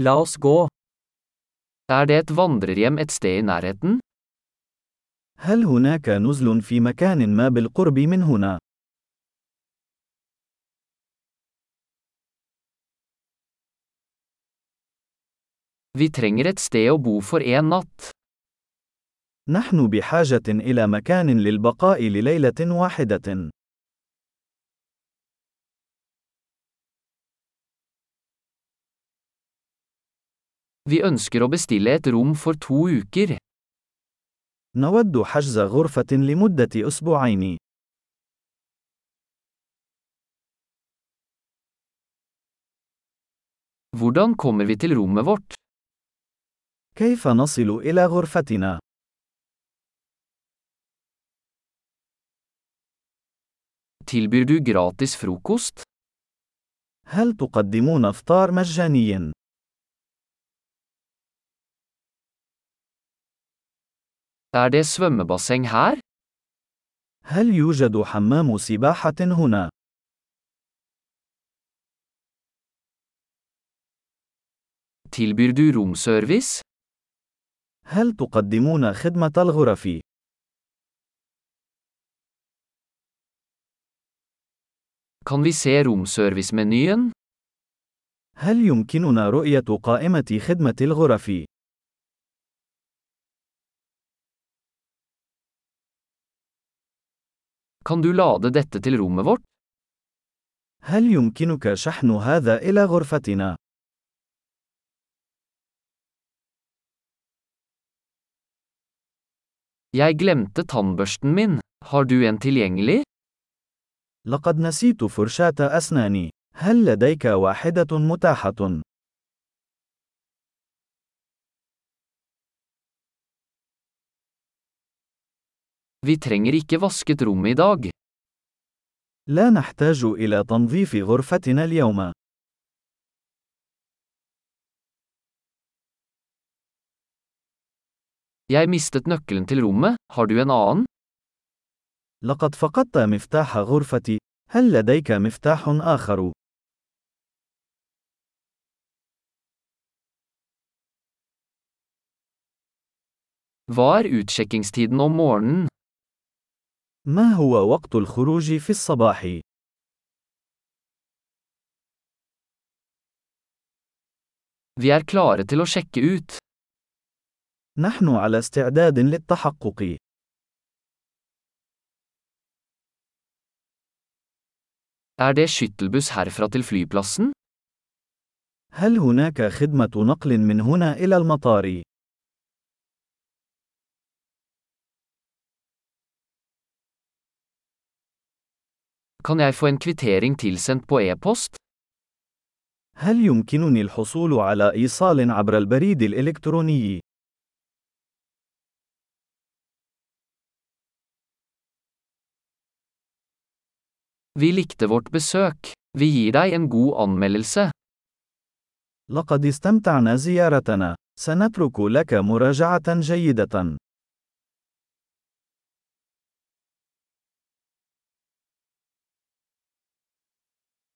La oss gå. Er det et vandrerhjem et sted i nærheten? هل هناك نزل في مكان ما بالقرب من هنا؟ Vi trenger et sted å bo for en natt. نحن بحاجة إلى مكان للبقاء لليلة واحدة. Vi ønsker å bestille et rom for to uker. نود حجز غرفة لمدة أسبوعين. Hvordan kommer vi til rommet vårt? كيف نصل إلى غرفتنا؟ Tilbyr du gratis frokost? هل تقدمون إفطار مجاني؟ Er det svømmebasseng her? هل يوجد حمام سباحة هنا؟ Tilbyr du romservice? هل تقدمون خدمة الغرف؟ Kan vi se romservice-menyen? هل يمكننا رؤية قائمة خدمة الغرف؟ Kan du lade dette til rommet vårt? هل يمكنك شحن هذا إلى غرفتنا؟ Jeg glemte tannbørsten min. Har du en tilgjengelig? لقد نسيت فرشاة أسناني. هل لديك واحدة متاحة؟ Vi trenger ikke vasket rommet i dag. لا نحتاج إلى تنظيف غرفتنا اليوم. Jeg mistet nøkkelen til rommet, har du en annen? لقد فقدت مفتاح غرفتي. هل لديك مفتاح آخر؟ Hva er utsjekkingstiden om morgenen? ما هو وقت الخروج في الصباح؟ Vi er klare til å sjekke ut. نحن على استعداد للتحقق. Er det skyttelbuss herfra til flyplassen? هل هناك خدمة نقل من هنا إلى المطار؟ Kan jeg få en kvittering tilsendt på e-post? هل يمكنني الحصول على إيصال عبر البريد الإلكتروني؟ Vi likte vårt besøk. Vi gir deg en god anmeldelse. لقد استمتعنا زيارتنا. سنترك لك مراجعة جيدة.